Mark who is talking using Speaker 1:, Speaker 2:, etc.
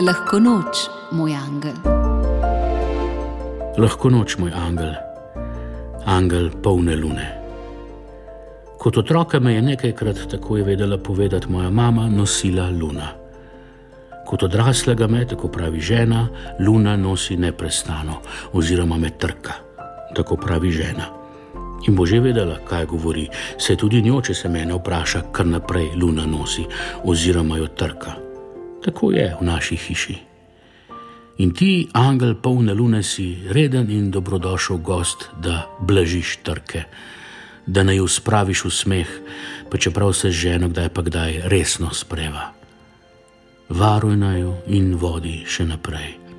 Speaker 1: Lahko noč, moj angel.
Speaker 2: Lahko noč, moj angel, angel polne lune. Kot otroka me je nekajkrat tako je vedela povedati moja mama, nosila luna. Kot odraslega me, tako pravi žena, luna nosi neprestano, oziroma me trka, tako pravi žena. In bo že vedela, kaj govori, se tudi njo, če se mene vpraša, kar naprej luna nosi, oziroma jo trka. Tako je v naši hiši. In ti, angel polne lune, si reden in dobrodošel gost, da blažiš trke, da naj uspraviš v smeh, pa čeprav se ženo kdaj pa kdaj resno spreva. Varuj naj jo in vodi še naprej.